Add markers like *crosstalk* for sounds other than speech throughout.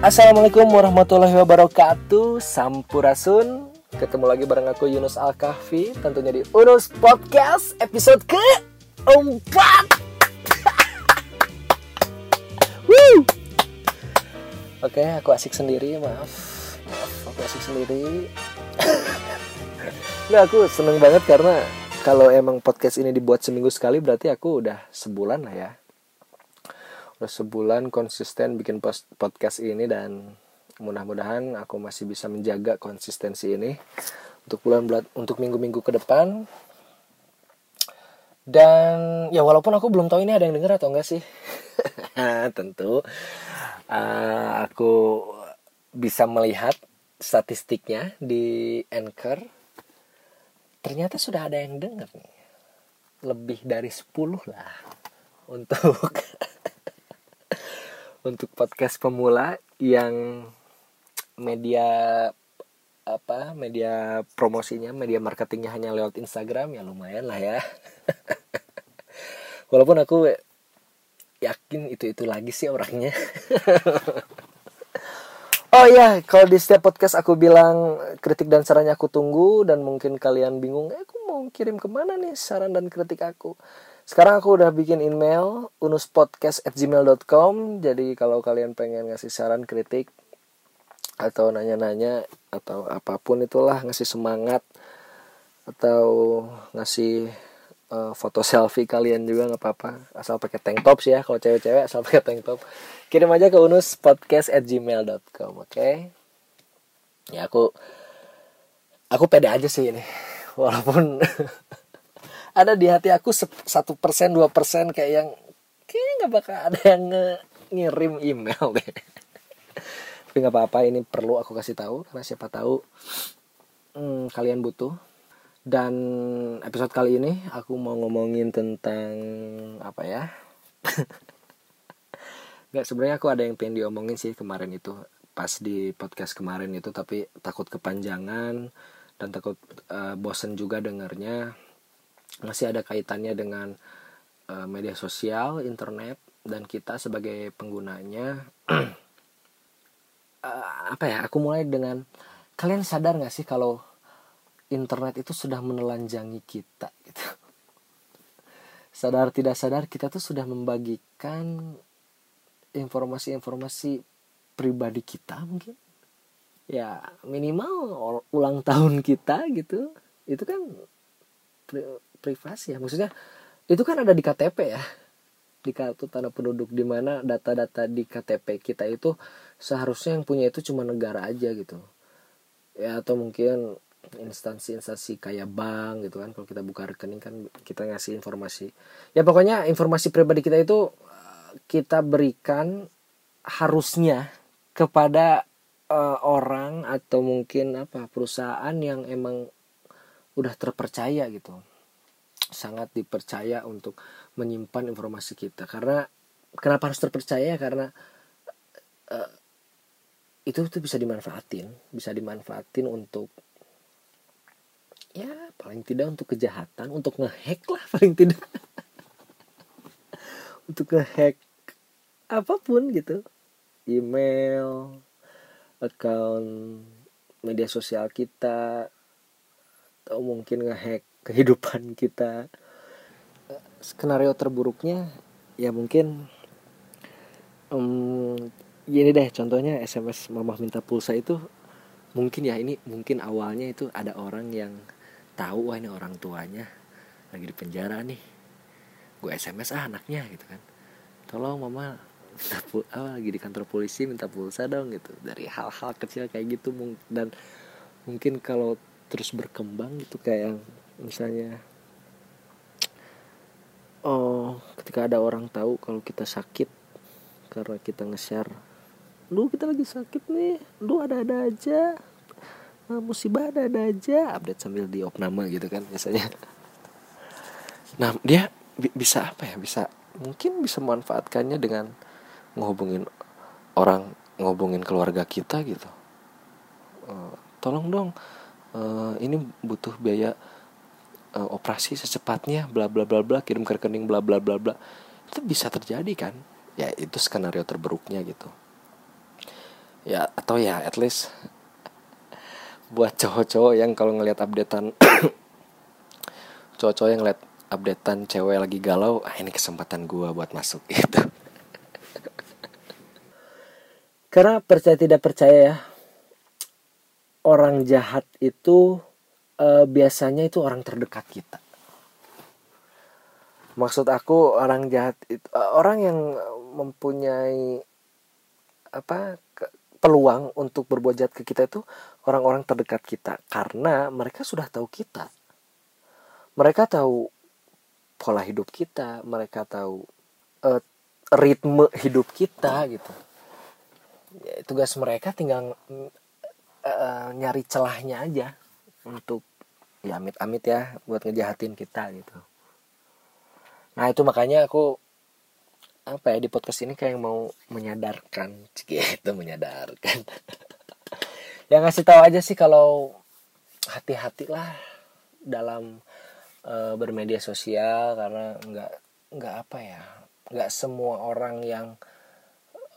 Assalamualaikum warahmatullahi wabarakatuh. Sampurasun. Ketemu lagi bareng aku Yunus Al-Kahfi Tentunya di Unus Podcast episode ke 4 *laughs* Woo! Oke aku asik sendiri maaf. Maaf aku asik sendiri. *laughs* Nah aku seneng banget karena Kalau emang podcast ini dibuat seminggu sekali Berarti aku udah sebulan lah ya udah sebulan konsisten bikin podcast ini dan mudah-mudahan aku masih bisa menjaga konsistensi ini untuk bulan-bulan untuk minggu-minggu ke depan. Dan ya walaupun aku belum tahu ini ada yang denger atau enggak sih. *laughs* Tentu uh, aku bisa melihat statistiknya di Anchor. Ternyata sudah ada yang denger nih. Lebih dari 10 lah untuk *laughs* untuk podcast pemula yang media apa media promosinya media marketingnya hanya lewat Instagram ya lumayan lah ya. *laughs* Walaupun aku yakin itu itu lagi sih orangnya. *laughs* Oh ya kalau di setiap podcast aku bilang kritik dan sarannya aku tunggu dan mungkin kalian bingung eh, aku mau kirim ke mana nih saran dan kritik aku sekarang aku udah bikin email unuspodcast@gmail.com. Jadi kalau kalian pengen ngasih saran, kritik atau nanya-nanya atau apa pun itulah ngasih semangat atau ngasih uh, foto selfie kalian juga nggak apa-apa asal pakai tank top sih ya kalau cewek-cewek asal pakai tank top kirim aja ke unuspodcast@gmail.com oke okay? ya aku aku pede aja sih ini *laughs* walaupun *laughs* ada di hati aku satu persen dua persen kayak yang kayaknya nggak bakal ada yang ngirim email deh. *laughs* Tapi nggak apa-apa ini perlu aku kasih tahu karena siapa tahu hmm, kalian butuh. Dan episode kali ini aku mau ngomongin tentang apa ya? *laughs* Nggak sebenarnya aku ada yang pengen diomongin sih kemarin itu. Pas di podcast kemarin itu tapi takut kepanjangan dan takut uh, bosen juga dengarnya masih ada kaitannya dengan uh, media sosial, internet dan kita sebagai penggunanya uh, *clears throat* apa ya? Aku mulai dengan kalian sadar nggak sih kalau internet itu sudah menelanjangi kita *laughs* gitu. Sadar tidak sadar kita tuh sudah membagikan informasi-informasi pribadi kita mungkin. Ya, minimal ulang tahun kita gitu. Itu kan privasi ya. Maksudnya itu kan ada di KTP ya. Di kartu tanda penduduk di mana data-data di KTP kita itu seharusnya yang punya itu cuma negara aja gitu. Ya atau mungkin instansi-instansi kayak bank gitu kan. Kalau kita buka rekening kan kita ngasih informasi. Ya pokoknya informasi pribadi kita itu kita berikan harusnya kepada uh, orang atau mungkin apa perusahaan yang emang udah terpercaya gitu sangat dipercaya untuk menyimpan informasi kita. Karena kenapa harus terpercaya? Karena uh, itu tuh bisa dimanfaatin. Bisa dimanfaatin untuk ya paling tidak untuk kejahatan. Untuk ngehack lah *laughs* paling tidak. Untuk ngehack apa pun gitu. Email account media sosial kita atau mungkin ngehack kehidupan kita. Skenario terburuknya ya mungkin um, gini deh contohnya SMS mama minta pulsa itu mungkin ya ini mungkin awalnya itu ada orang yang tahu wah ini orang tuanya lagi di penjara nih. Gue SMS ah anaknya gitu kan. Tolong mama minta pul oh, lagi di kantor polisi minta pulsa dong gitu. Dari hal-hal kecil kayak gitu dan mungkin kalau terus berkembang gitu kayak misalnya oh ketika ada orang tahu kalau kita sakit karena kita nge-share lu kita lagi sakit nih. Lu ada-ada aja. Nah, musibah ada-ada aja. Update sambil di opname gitu kan biasanya. Nah dia bisa apa ya? Bisa mungkin bisa memanfaatkannya dengan ngehubungin orang ngehubungin keluarga kita gitu. Uh, tolong dong uh, ini butuh biaya uh, operasi secepatnya bla bla bla bla kirim ke rekening bla bla bla bla. Itu bisa terjadi kan? Ya itu skenario terburuknya gitu. Ya atau ya at least buat cowok-cowok yang kalau ngelihat updatean *coughs* cowok-cowok yang ngeliat updatean cewek lagi galau ah ini kesempatan gue buat masuk *laughs* gitu. Karena percaya tidak percaya ya orang jahat itu uh, biasanya itu orang terdekat kita. Maksud aku orang jahat itu uh, orang yang mempunyai apa ke, peluang untuk berbuat jahat ke kita itu orang-orang terdekat kita. Karena mereka sudah tahu kita. Mereka tahu pola hidup kita. Mereka tahu uh, ritme hidup kita gitu. Ya, tugas mereka tinggal uh, nyari celahnya aja untuk ya amit-amit ya buat ngejahatin kita gitu. Nah itu makanya aku apa ya di podcast ini kayak mau menyadarkan. *laughs* Gitu menyadarkan. *laughs* Ya ngasih tahu aja sih kalau hati-hatilah dalam uh, bermedia sosial karena nggak nggak apa ya nggak semua orang yang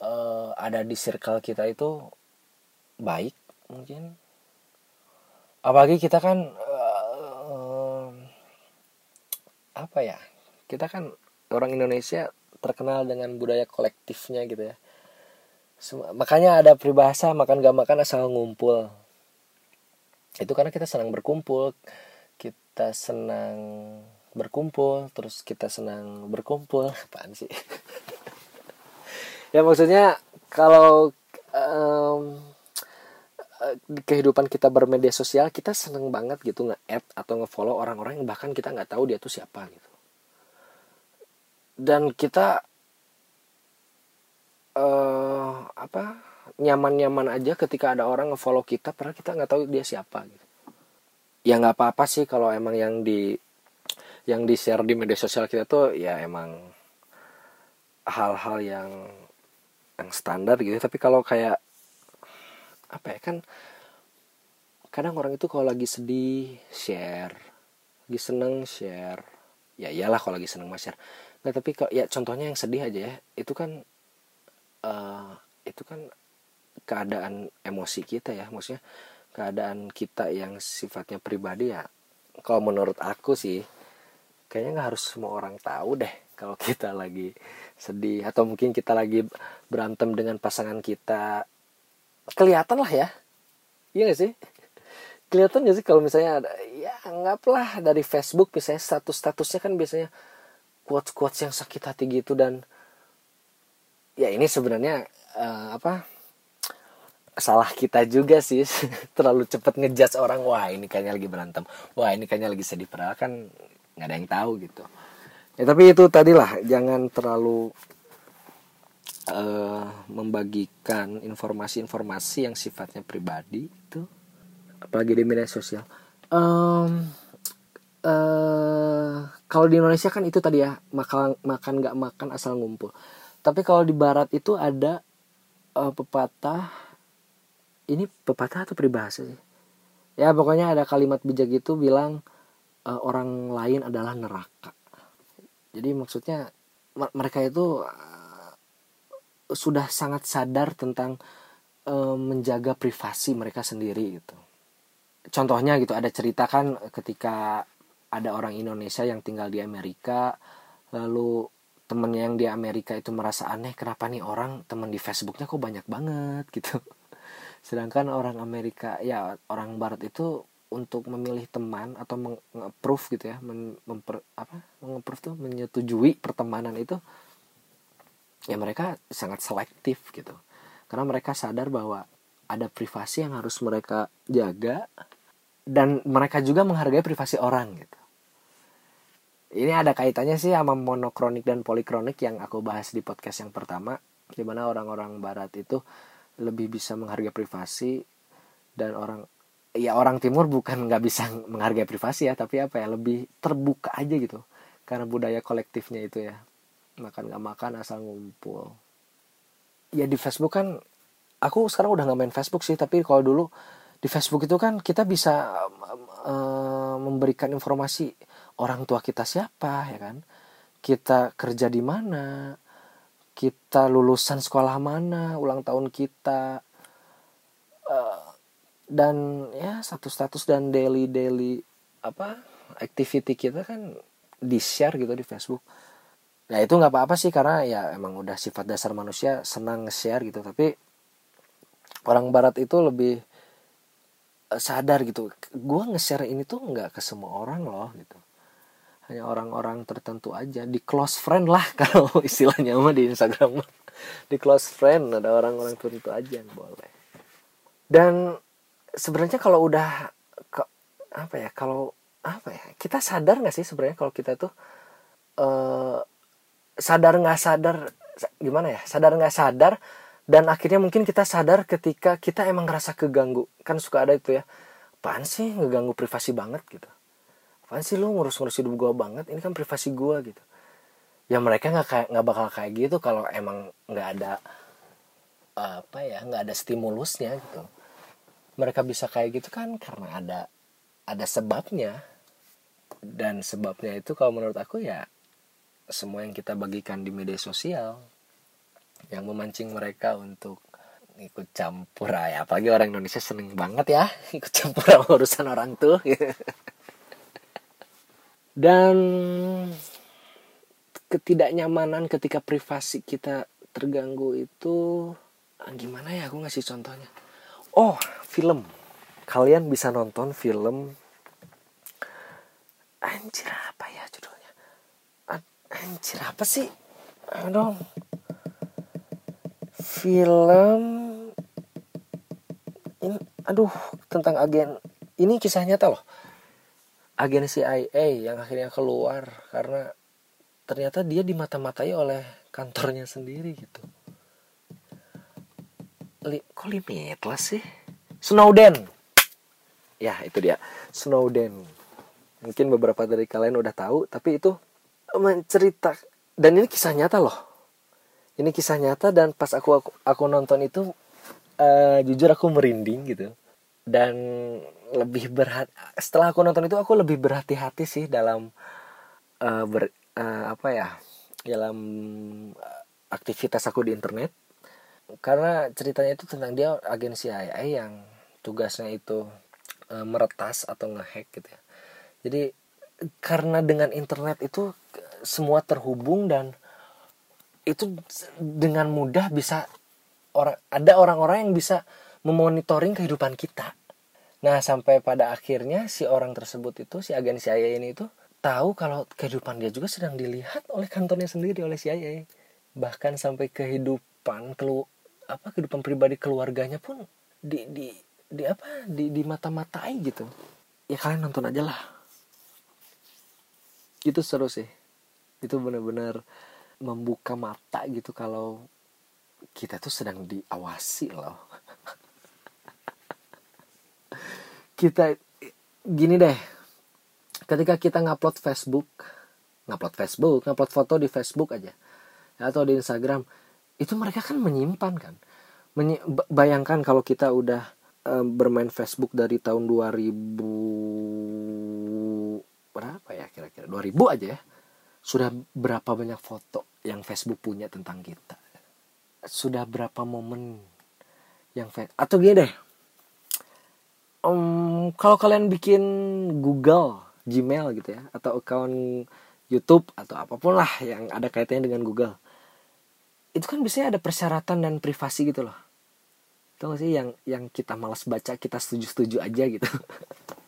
uh, ada di circle kita itu baik mungkin. Apalagi kita kan apa ya kita kan orang Indonesia terkenal dengan budaya kolektifnya gitu ya. Makanya ada peribahasa makan gak makan asal ngumpul. Itu karena kita senang berkumpul kita senang berkumpul terus kita senang berkumpul. *laughs* Apaan sih? *laughs* Ya maksudnya kalau um, kehidupan kita bermedia sosial kita seneng banget gitu nge-add atau nge-follow orang-orang yang bahkan kita nggak tahu dia tuh siapa gitu. Dan kita uh, apa nyaman-nyaman aja ketika ada orang nge-follow kita padahal kita nggak tahu dia siapa gitu. Ya nggak apa-apa sih kalau emang yang di yang di share di media sosial kita tuh ya emang hal-hal yang yang standar gitu. Tapi kalau kayak apa ya kan kadang orang itu kalau lagi sedih share lagi seneng share. Ya iyalah kalau lagi seneng mas share. Nggak tapi kalau ya contohnya yang sedih aja ya itu kan uh, itu kan keadaan emosi kita ya maksudnya keadaan kita yang sifatnya pribadi ya. Kalau menurut aku sih kayaknya nggak harus semua orang tahu deh kalau *laughs* kita lagi sedih atau mungkin kita lagi berantem dengan pasangan kita kelihatan lah ya. Iya gak sih? Kelihatan gak sih kalau misalnya ada ya anggaplah dari Facebook misalnya status-statusnya kan biasanya quotes-quotes yang sakit hati gitu dan ya ini sebenarnya uh, apa salah kita juga sih. *laughs* Terlalu cepat ngejudge orang wah ini kayaknya lagi berantem. Wah ini kayaknya lagi sedih. Padahal kan nggak ada yang tahu gitu. Ya tapi itu tadilah jangan terlalu uh, membagikan informasi-informasi yang sifatnya pribadi itu. Apalagi di media sosial. Um, uh, kalau di Indonesia kan itu tadi ya makan makan nggak makan asal ngumpul. Tapi kalau di Barat itu ada uh, pepatah ini pepatah atau peribahasa sih? Ya pokoknya ada kalimat bijak itu bilang uh, orang lain adalah neraka. Jadi maksudnya mereka itu sudah sangat sadar tentang e, menjaga privasi mereka sendiri gitu. Contohnya gitu ada cerita kan ketika ada orang Indonesia yang tinggal di Amerika lalu temennya yang di Amerika itu merasa aneh kenapa nih orang temen di Facebooknya kok banyak banget *laughs* gitu. Sedangkan orang Amerika ya orang Barat itu untuk memilih teman atau mengapprove gitu ya, memper, apa, tuh menyetujui pertemanan itu ya mereka sangat selektif gitu. Karena mereka sadar bahwa ada privasi yang harus mereka jaga dan mereka juga menghargai privasi orang gitu. Ini ada kaitannya sih sama monokronik dan polikronik yang aku bahas di podcast yang pertama di mana orang-orang barat itu lebih bisa menghargai privasi dan orang ya orang timur bukan nggak bisa menghargai privasi ya tapi apa ya lebih terbuka aja gitu. Karena budaya kolektifnya itu ya makan gak makan asal ngumpul. Ya di Facebook kan aku sekarang udah nggak main Facebook sih tapi kalau dulu di Facebook itu kan kita bisa uh, memberikan informasi orang tua kita siapa ya kan? Kita kerja di mana kita lulusan sekolah mana ulang tahun kita uh, dan ya status-status dan daily daily apa activity kita kan di share gitu di Facebook ya itu nggak apa-apa sih karena ya emang udah sifat dasar manusia senang nge-share gitu. Tapi orang barat itu lebih eh, sadar gitu. Gue nge-share ini tuh nggak ke semua orang loh gitu. Hanya orang-orang tertentu aja. Di close friend lah *laughs* kalau istilahnya mah di Instagram di close friend ada orang-orang tertentu aja yang boleh. Dan sebenarnya kalau udah ke, apa ya kalau apa ya kita sadar nggak sih sebenarnya kalau kita tuh uh, sadar nggak sadar gimana ya sadar nggak sadar dan akhirnya mungkin kita sadar ketika kita emang ngerasa keganggu. Kan suka ada itu ya apaan sih ngeganggu privasi banget? gitu. Apaan sih lu ngurus-ngurus hidup gue banget? Ini kan privasi gue gitu. Ya mereka nggak kayak nggak bakal kayak gitu kalau emang nggak ada apa ya nggak ada stimulusnya gitu. Mereka bisa kayak gitu kan karena ada ada sebabnya. Dan sebabnya itu kalau menurut aku ya semua yang kita bagikan di media sosial yang memancing mereka untuk ikut campur. Ah, ya apalagi orang Indonesia seneng banget ya *laughs* ikut campur urusan orang tuh. *laughs* Dan ketidaknyamanan ketika privasi kita terganggu itu ah, gimana ya aku ngasih contohnya. Oh film. Kalian bisa nonton film. Anjir anjir apa sih? Aduh film ini aduh tentang agen. Ini kisah nyata loh. Agen CIA yang akhirnya keluar karena ternyata dia dimata-matai oleh kantornya sendiri gitu. Li, kok limitless sih? Snowden. Ya itu dia. Snowden. Mungkin beberapa dari kalian udah tahu tapi itu mencerita. Dan ini kisah nyata loh. Ini kisah nyata dan pas aku aku, aku nonton itu uh, jujur aku merinding gitu. Dan lebih berhati setelah aku nonton itu aku lebih berhati-hati sih dalam uh, ber uh, apa ya dalam aktivitas aku di internet. Karena ceritanya itu tentang dia agen CIA yang tugasnya itu uh, meretas atau ngehack gitu ya. Jadi karena dengan internet itu semua terhubung dan itu dengan mudah bisa orang ada orang-orang yang bisa memonitoring kehidupan kita. Nah, sampai pada akhirnya si orang tersebut itu si agen CIA ini itu tahu kalau kehidupan dia juga sedang dilihat oleh kantornya sendiri oleh CIA. Bahkan sampai kehidupan kelu apa kehidupan pribadi keluarganya pun di di di apa di di mata-matai gitu. Ya kalian nonton aja lah itu seru sih itu benar-benar membuka mata gitu kalau kita tuh sedang diawasi loh. *laughs* Kita gini deh. Ketika kita ngupload Facebook ngupload Facebook ngupload foto di Facebook aja atau di Instagram itu mereka kan menyimpan kan. Menyi bayangkan kalau kita udah um, bermain Facebook dari tahun 2000 berapa ya kira-kira? 2000 aja ya sudah berapa banyak foto yang Facebook punya tentang kita? Sudah berapa momen yang atau gini deh. Um, kalau kalian bikin Google Gmail gitu ya atau account YouTube atau apa pun lah yang ada kaitannya dengan Google itu kan biasanya ada persyaratan dan privasi gitu loh. Gak sih yang yang kita malas baca kita setuju-setuju aja gitu *laughs*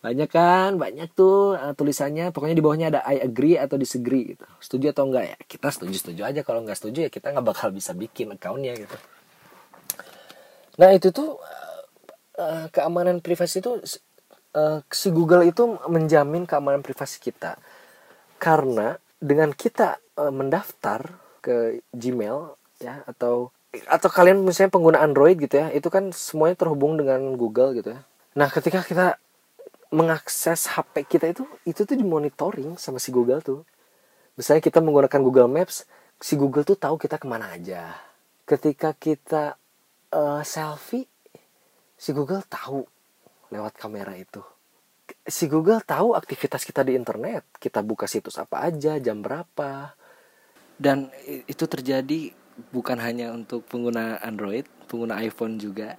banyak kan banyak tuh uh, tulisannya. Pokoknya di bawahnya ada I agree atau disagree gitu. Setuju atau enggak? Ya kita setuju setuju aja. Kalau nggak setuju ya kita nggak bakal bisa bikin accountnya gitu. Nah itu tuh uh, keamanan privasi itu uh, si Google itu menjamin keamanan privasi kita. Karena dengan kita uh, mendaftar ke Gmail ya atau atau kalian misalnya pengguna Android gitu ya itu kan semuanya terhubung dengan Google gitu ya. Nah ketika kita mengakses HP kita itu itu tuh dimonitoring sama si Google tuh. Misalnya kita menggunakan Google Maps si Google tuh tahu kita ke mana aja. Ketika kita uh, selfie si Google tahu lewat kamera itu. Si Google tahu aktivitas kita di internet kita buka situs apa aja jam berapa. Dan itu terjadi bukan hanya untuk pengguna Android pengguna iPhone juga.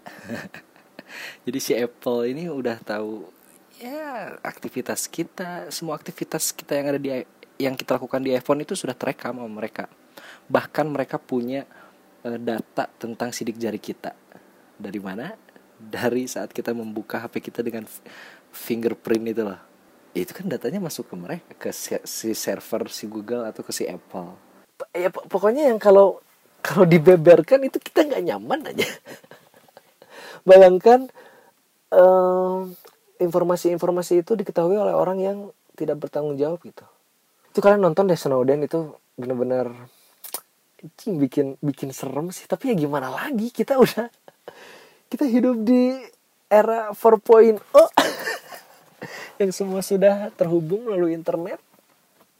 *laughs* Jadi si Apple ini udah tahu ya aktivitas kita semua aktivitas kita yang ada di yang kita lakukan di iPhone itu sudah terekam sama mereka. Bahkan mereka punya uh, data tentang sidik jari kita. Dari mana? Dari saat kita membuka HP kita dengan fingerprint itu loh. Itu kan datanya masuk ke mereka ke si server si Google atau ke si Apple. Ya pokoknya yang kalau kalau dibeberkan itu kita nggak nyaman aja. *laughs* Bayangkan informasi-informasi itu diketahui oleh orang yang tidak bertanggung jawab gitu. Itu kalian nonton deh Snowden itu bener-bener bikin bikin serem sih. Tapi ya gimana lagi kita udah kita hidup di era 4.0 *laughs* yang semua sudah terhubung melalui internet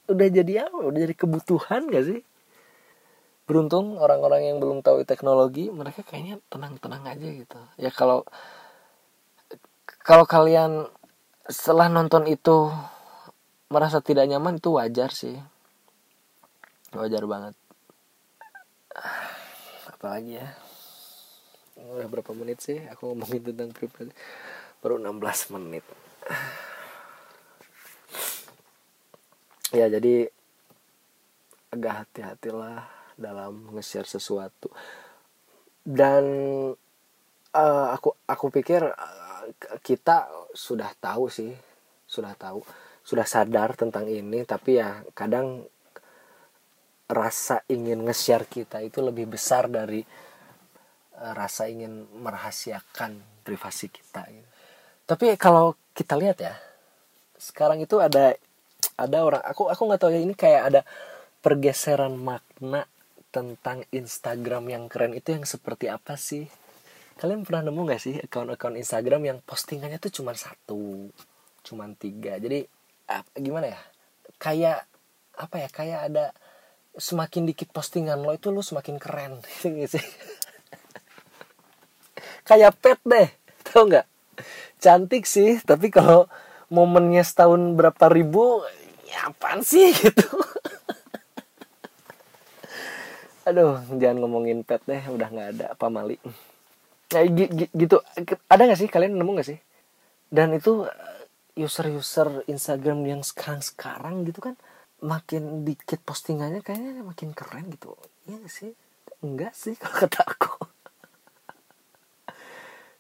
udah jadi apa? Udah jadi kebutuhan gak sih? Beruntung orang-orang yang belum tahu teknologi mereka kayaknya tenang-tenang aja gitu. Ya kalau kalau kalian setelah nonton itu merasa tidak nyaman itu wajar sih. Wajar banget. Apalagi ya? Udah berapa menit sih aku ngomongin tentang pribadi baru 16 menit. Ya jadi agak hati-hatilah dalam nge-share sesuatu. Dan uh, aku aku pikir kita sudah tahu sih sudah tahu sudah sadar tentang ini tapi ya kadang rasa ingin nge-share kita itu lebih besar dari uh, rasa ingin merahasiakan privasi kita gitu. tapi kalau kita lihat ya sekarang itu ada ada orang aku aku nggak tahu ya ini kayak ada pergeseran makna tentang Instagram yang keren itu yang seperti apa sih kalian pernah nemu gak sih akun-akun Instagram yang postingannya tuh cuma satu cuma tiga? Jadi ah, gimana ya? Kayak apa ya? Kayak ada semakin dikit postingan lo itu lo semakin keren. *laughs* Gitu sih? Kayak pet deh tau nggak? Cantik sih tapi kalau momennya setahun berapa ribu ya apaan sih? *laughs* Gitu. Aduh jangan ngomongin pet deh udah nggak ada apa nah, gitu. Ada nggak sih kalian nemu nggak sih? Dan itu user-user Instagram yang sekarang-sekarang gitu kan makin dikit postingannya kayaknya makin keren gitu. Iya gak sih? Enggak sih kalau *laughs* kata aku.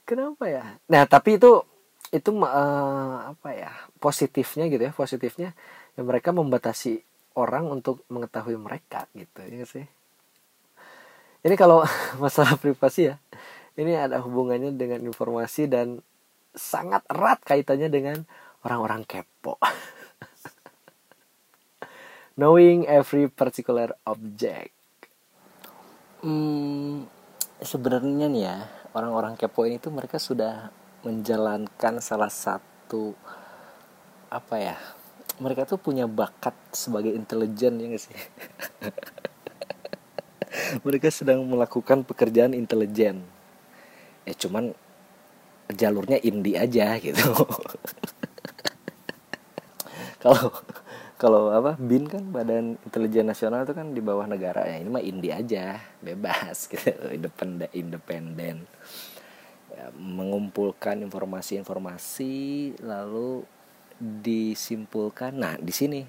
Kenapa ya? Nah tapi itu itu uh, apa ya positifnya gitu ya positifnya ya mereka membatasi orang untuk mengetahui mereka gitu ya sih? Ini kalau *laughs* masalah privasi ya ini ada hubungannya dengan informasi dan sangat erat kaitannya dengan orang-orang kepo. *laughs* Knowing every particular object. Hmm, sebenarnya nih ya, orang-orang kepo ini tuh mereka sudah menjalankan salah satu apa ya? Mereka tuh punya bakat sebagai intelijen ya gak sih? *laughs* mereka sedang melakukan pekerjaan intelijen. Ya cuman jalurnya indie aja gitu. *laughs* kalau kalau apa bin kan badan intelijen nasional itu kan di bawah negara. Ya ini mah indie aja bebas *laughs* gitu. Independen independen. Ya, mengumpulkan informasi-informasi lalu disimpulkan. Nah di sini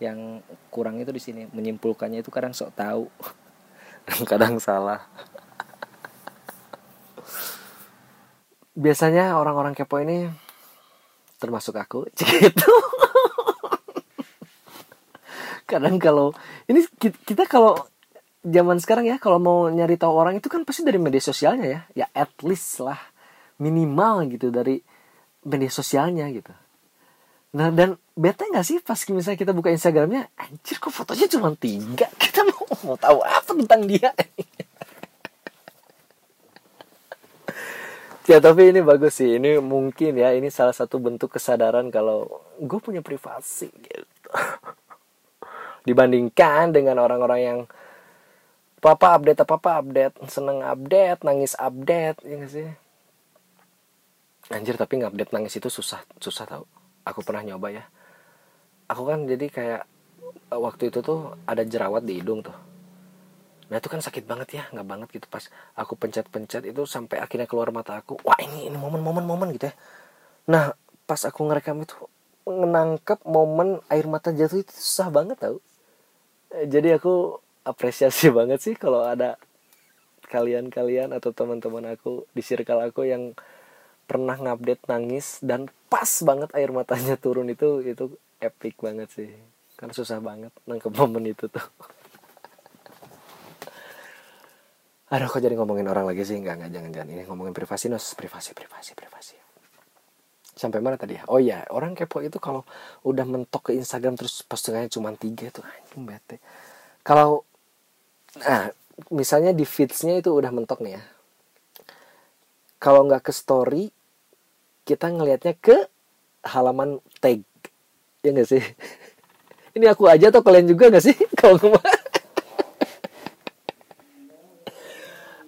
yang kurang itu di sini. Menyimpulkannya itu kadang sok tahu *laughs* kadang salah biasanya orang-orang kepo ini termasuk aku *laughs* gitu. Kadang kalau ini kita kalau zaman sekarang ya kalau mau nyari tahu orang itu kan pasti dari media sosialnya ya. Ya at least lah minimal gitu dari media sosialnya gitu. Nah dan bete nggak sih pas misalnya kita buka instagramnya anjir kok fotonya cuma tiga? *laughs* Kita mau mau tahu apa tentang dia ya tapi ini bagus sih. Ini mungkin ya ini salah satu bentuk kesadaran kalau gue punya privasi gitu. *laughs* Dibandingkan dengan orang-orang yang papa update apa apa update seneng update nangis update ya gak sih? Anjir tapi nggak update nangis itu susah susah tau. Aku pernah nyoba ya. Aku kan jadi kayak waktu itu tuh ada jerawat di hidung tuh nah itu kan sakit banget ya nggak banget gitu pas aku pencet-pencet itu sampai akhirnya keluar mata aku wah ini ini momen momen momen gitu ya. Nah pas aku ngerekam itu menangkap momen air mata jatuh itu susah banget tau. Eh, jadi aku apresiasi *laughs* banget sih kalau ada kalian-kalian atau teman-teman aku di circle aku yang pernah ngupdate nangis dan pas banget air matanya *laughs* turun itu itu epic banget sih. Karena susah banget nangkep momen itu tuh aduh kok jadi ngomongin orang lagi sih? Nggak nggak jangan jangan. Ini ngomongin privasi nos. Privasi privasi privasi. Sampai mana tadi ya? Oh iya orang kepo itu kalau udah mentok ke Instagram terus postingannya cuma tiga tuh anjing bete. Kalau nah misalnya di feedsnya itu udah mentok nih ya. Kalau nggak ke story kita ngelihatnya ke halaman tag. Ya nggak sih? *laughs* Ini aku aja atau kalian juga nggak sih? *laughs* Kalau kemarin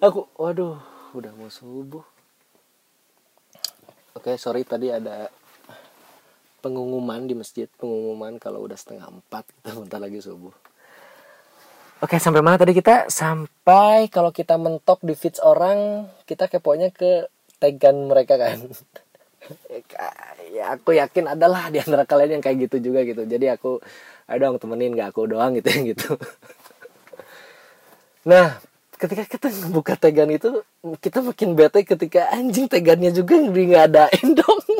aku waduh udah mau subuh. Oke sorry tadi ada pengumuman di masjid pengumuman kalau udah setengah empat kita *laughs* bentar lagi subuh. Oke sampai mana tadi kita? Sampai kalau kita mentok di feeds orang kita keponya ke tagan mereka kan. *laughs* Ya aku yakin adalah di antara kalian yang kayak gitu juga gitu. Jadi aku ayo dong temenin gak aku doang gitu *laughs* gitu. Nah ketika kita buka tegan itu kita makin bete ketika anjing tegannya juga di ngadain dong. *laughs*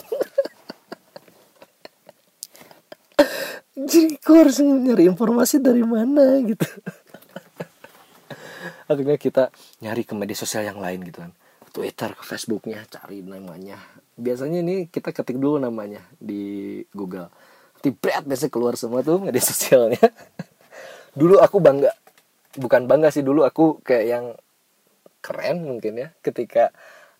Jadi aku harus nyari informasi dari mana gitu. *laughs* Akhirnya kita nyari ke media sosial yang lain gitu kan. Twitter ke Facebooknya cari namanya. Biasanya ini kita ketik dulu namanya di Google. Nanti berat biasanya keluar semua tuh media *laughs* sosialnya. Dulu aku bangga bukan bangga sih dulu aku kayak yang keren mungkin ya ketika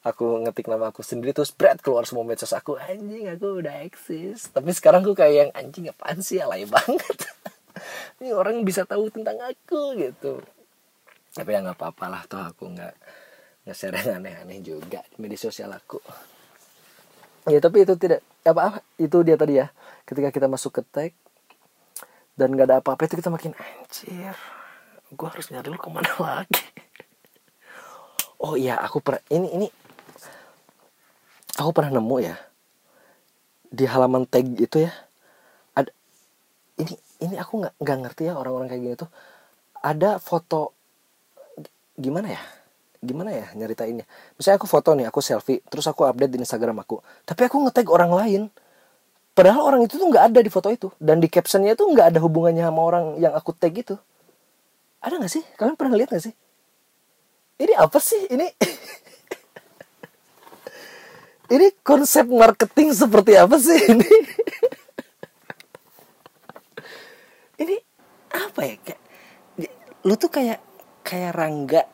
aku ngetik nama aku sendiri terus berat keluar semua medsos aku anjing aku udah eksis. Tapi sekarang aku kayak yang anjing apaan sih? Alay banget. *laughs* Ini orang bisa tahu tentang aku gitu. Tapi ya nggak apa-apa lah toh aku nggak nggak share yang aneh-aneh juga di media sosial aku. Ya tapi itu tidak apa apa itu dia tadi ya. Ketika kita masuk ke tag dan nggak ada apa-apa itu kita makin anjir gue harus nyari lu ke mana *laughs* lagi? Oh iya aku pernah ini ini. Aku pernah nemu ya di halaman tag itu ya. Ada ini ini aku nggak nggak ngerti ya orang-orang kayak gini tuh. Ada foto gimana ya? Gimana ya nyeritainnya? Misalnya aku foto nih aku selfie terus aku update di Instagram aku. Tapi aku ngetag orang lain. Padahal orang itu tuh nggak ada di foto itu. Dan di captionnya tuh nggak ada hubungannya sama orang yang aku tag itu ada nggak sih? Kalian pernah lihat nggak sih? Ini apa sih? Ini *laughs* ini konsep marketing seperti apa sih ini? *laughs* Ini apa ya? Kayak lu tuh kayak kayak Rangga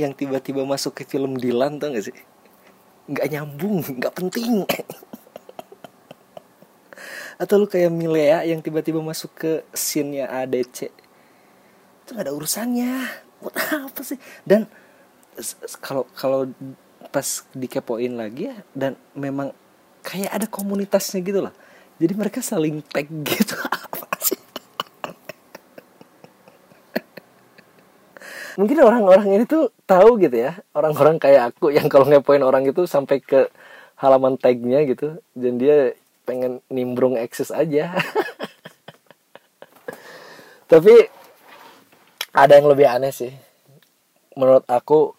yang tiba-tiba masuk ke film Dilan tau gak sih? Nggak nyambung nggak penting. *laughs* Atau lu kayak Milea yang tiba-tiba masuk ke scene-nya ADC itu gak ada urusannya. Buat apa sih? Dan kalau kalau pas dikepoin lagi ya dan memang kayak ada komunitasnya gitu lah. Jadi mereka saling tag *laughs* gitu. Apa sih? Mungkin orang-orang ini tuh tahu gitu ya. Orang-orang kayak aku yang kalau ngepoin orang itu sampai ke halaman tagnya gitu. Dan dia pengen nimbrung eksis aja. *laughs* Tapi ada yang lebih aneh sih. Menurut aku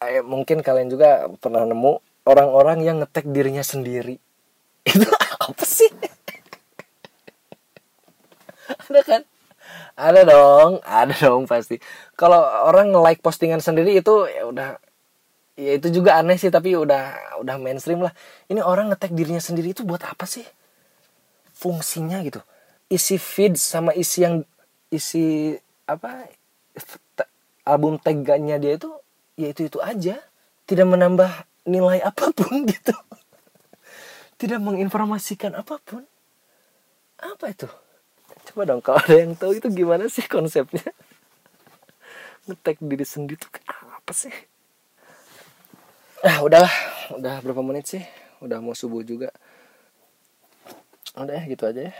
eh, mungkin kalian juga pernah nemu orang-orang yang ngetek dirinya sendiri. *laughs* Itu apa sih? *laughs* Ada kan? Ada dong ada dong pasti. Kalau orang like postingan sendiri itu ya udah ya itu juga aneh sih tapi udah udah mainstream lah. Ini orang ngetek dirinya sendiri itu buat apa sih? Fungsinya gitu. Isi feed sama isi yang isi apa album tagnya dia itu ya itu itu aja. Tidak menambah nilai *laughs* apa pun gitu. Tidak menginformasikan apa pun. Apa itu? Coba dong kalau ada yang tahu itu gimana sih konsepnya? *laughs* Ngetek diri sendiri tuh apa sih? Ah udahlah. Udah berapa menit sih? Udah mau subuh juga. Udah ya gitu aja ya.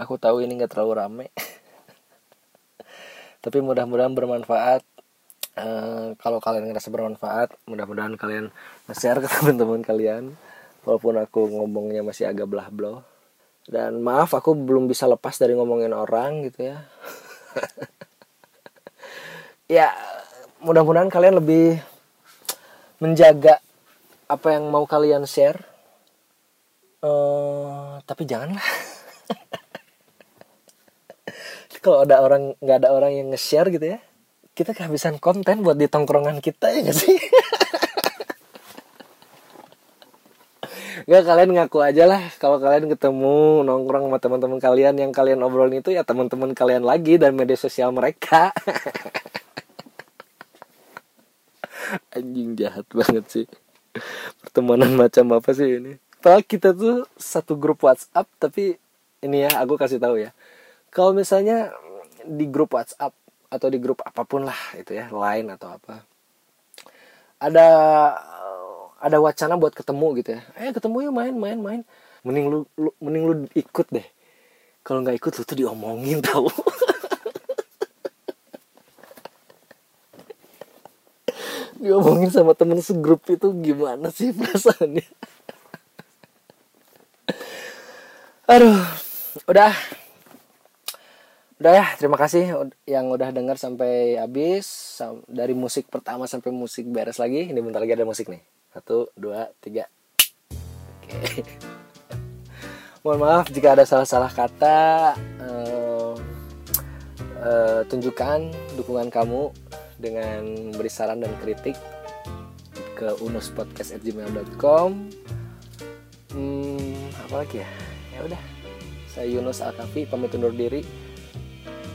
Aku tahu ini nggak terlalu rame *laughs* tapi mudah-mudahan bermanfaat. Uh, kalau kalian ngerasa bermanfaat mudah-mudahan kalian share ke *laughs* teman-teman kalian. Walaupun aku ngomongnya masih agak belah blow dan maaf aku belum bisa lepas dari ngomongin orang gitu ya. *laughs* Ya mudah-mudahan kalian lebih menjaga apa yang mau kalian share. Uh, tapi janganlah *laughs* kalau ada orang nggak ada orang yang nge-share gitu ya kita kehabisan konten buat di tongkrongan kita ya gak sih *laughs* Gak kalian ngaku aja lah kalau kalian ketemu nongkrong sama teman-teman kalian yang kalian obrolin itu ya teman-teman kalian lagi dan media sosial mereka. *laughs* Anjing jahat banget sih. Pertemanan macam apa sih ini? Padahal kita tuh satu grup WhatsApp tapi ini ya aku kasih tahu ya kalau misalnya di grup WhatsApp atau di grup apa pun lah itu ya lain atau apa ada ada wacana buat ketemu gitu ya. Eh ketemu yuk main main main. Mending lu, lu mending lu ikut deh. Kalau nggak ikut lu tuh diomongin *laughs* tau. Diomongin sama temen segrup itu gimana sih perasaannya? Aduh udah udah ya terima kasih yang udah dengar sampai habis dari musik pertama sampai musik beres lagi. Ini bentar lagi ada musik nih. Satu dua tiga. Oke. *laughs* Mohon maaf jika ada salah-salah kata uh, uh, tunjukkan dukungan kamu dengan beri saran dan kritik ke unuspodcast@gmail.com hmm, apa lagi ya? Ya udah. Saya Yunus Alkafi pamit undur diri